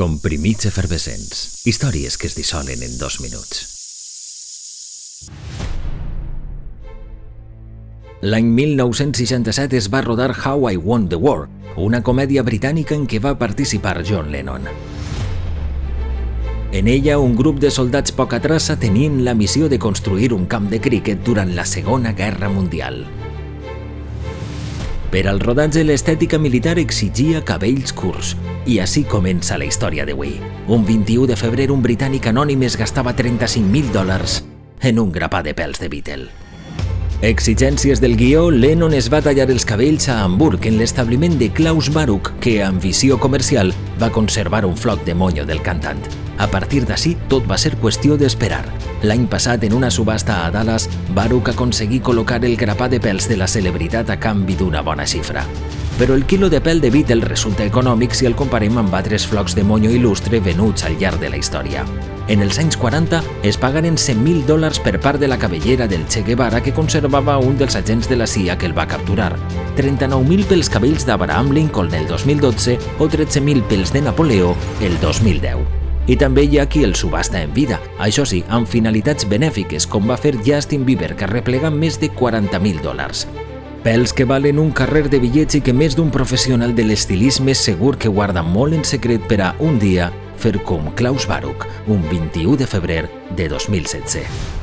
Comprimits efervescents. Històries que es dissolen en dos minuts. L'any 1967 es va rodar How I Won the War, una comèdia britànica en què va participar John Lennon. En ella, un grup de soldats poca traça tenien la missió de construir un camp de críquet durant la Segona Guerra Mundial. Per al rodatge, l'estètica militar exigia cabells curts, i així comença la història d'avui. Un 21 de febrer, un britànic anònim es gastava 35.000 dòlars en un grapà de pèls de Beatle. Exigències del guió, Lennon es va tallar els cabells a Hamburg, en l'establiment de Klaus Baruch, que, amb visió comercial, va conservar un floc de monyo del cantant. A partir d'ací, tot va ser qüestió d'esperar. L'any passat, en una subhasta a Dallas, Baruch aconseguí col·locar el grapà de pèls de la celebritat a canvi d'una bona xifra. Però el quilo de pèl de Beatle resulta econòmic si el comparem amb altres flocs de monyo il·lustre venuts al llarg de la història. En els anys 40 es pagaren 100.000 dòlars per part de la cabellera del Che Guevara que conservava un dels agents de la CIA que el va capturar, 39.000 pels cabells d'Abraham Lincoln el 2012 o 13.000 pels de Napoleó el 2010. I també hi ha qui el subhasta en vida, això sí, amb finalitats benèfiques, com va fer Justin Bieber, que replega més de 40.000 dòlars. Pels que valen un carrer de bitllets i que més d'un professional de l'estilisme segur que guarda molt en secret per a un dia fer com Klaus Baruch, un 21 de febrer de 2016.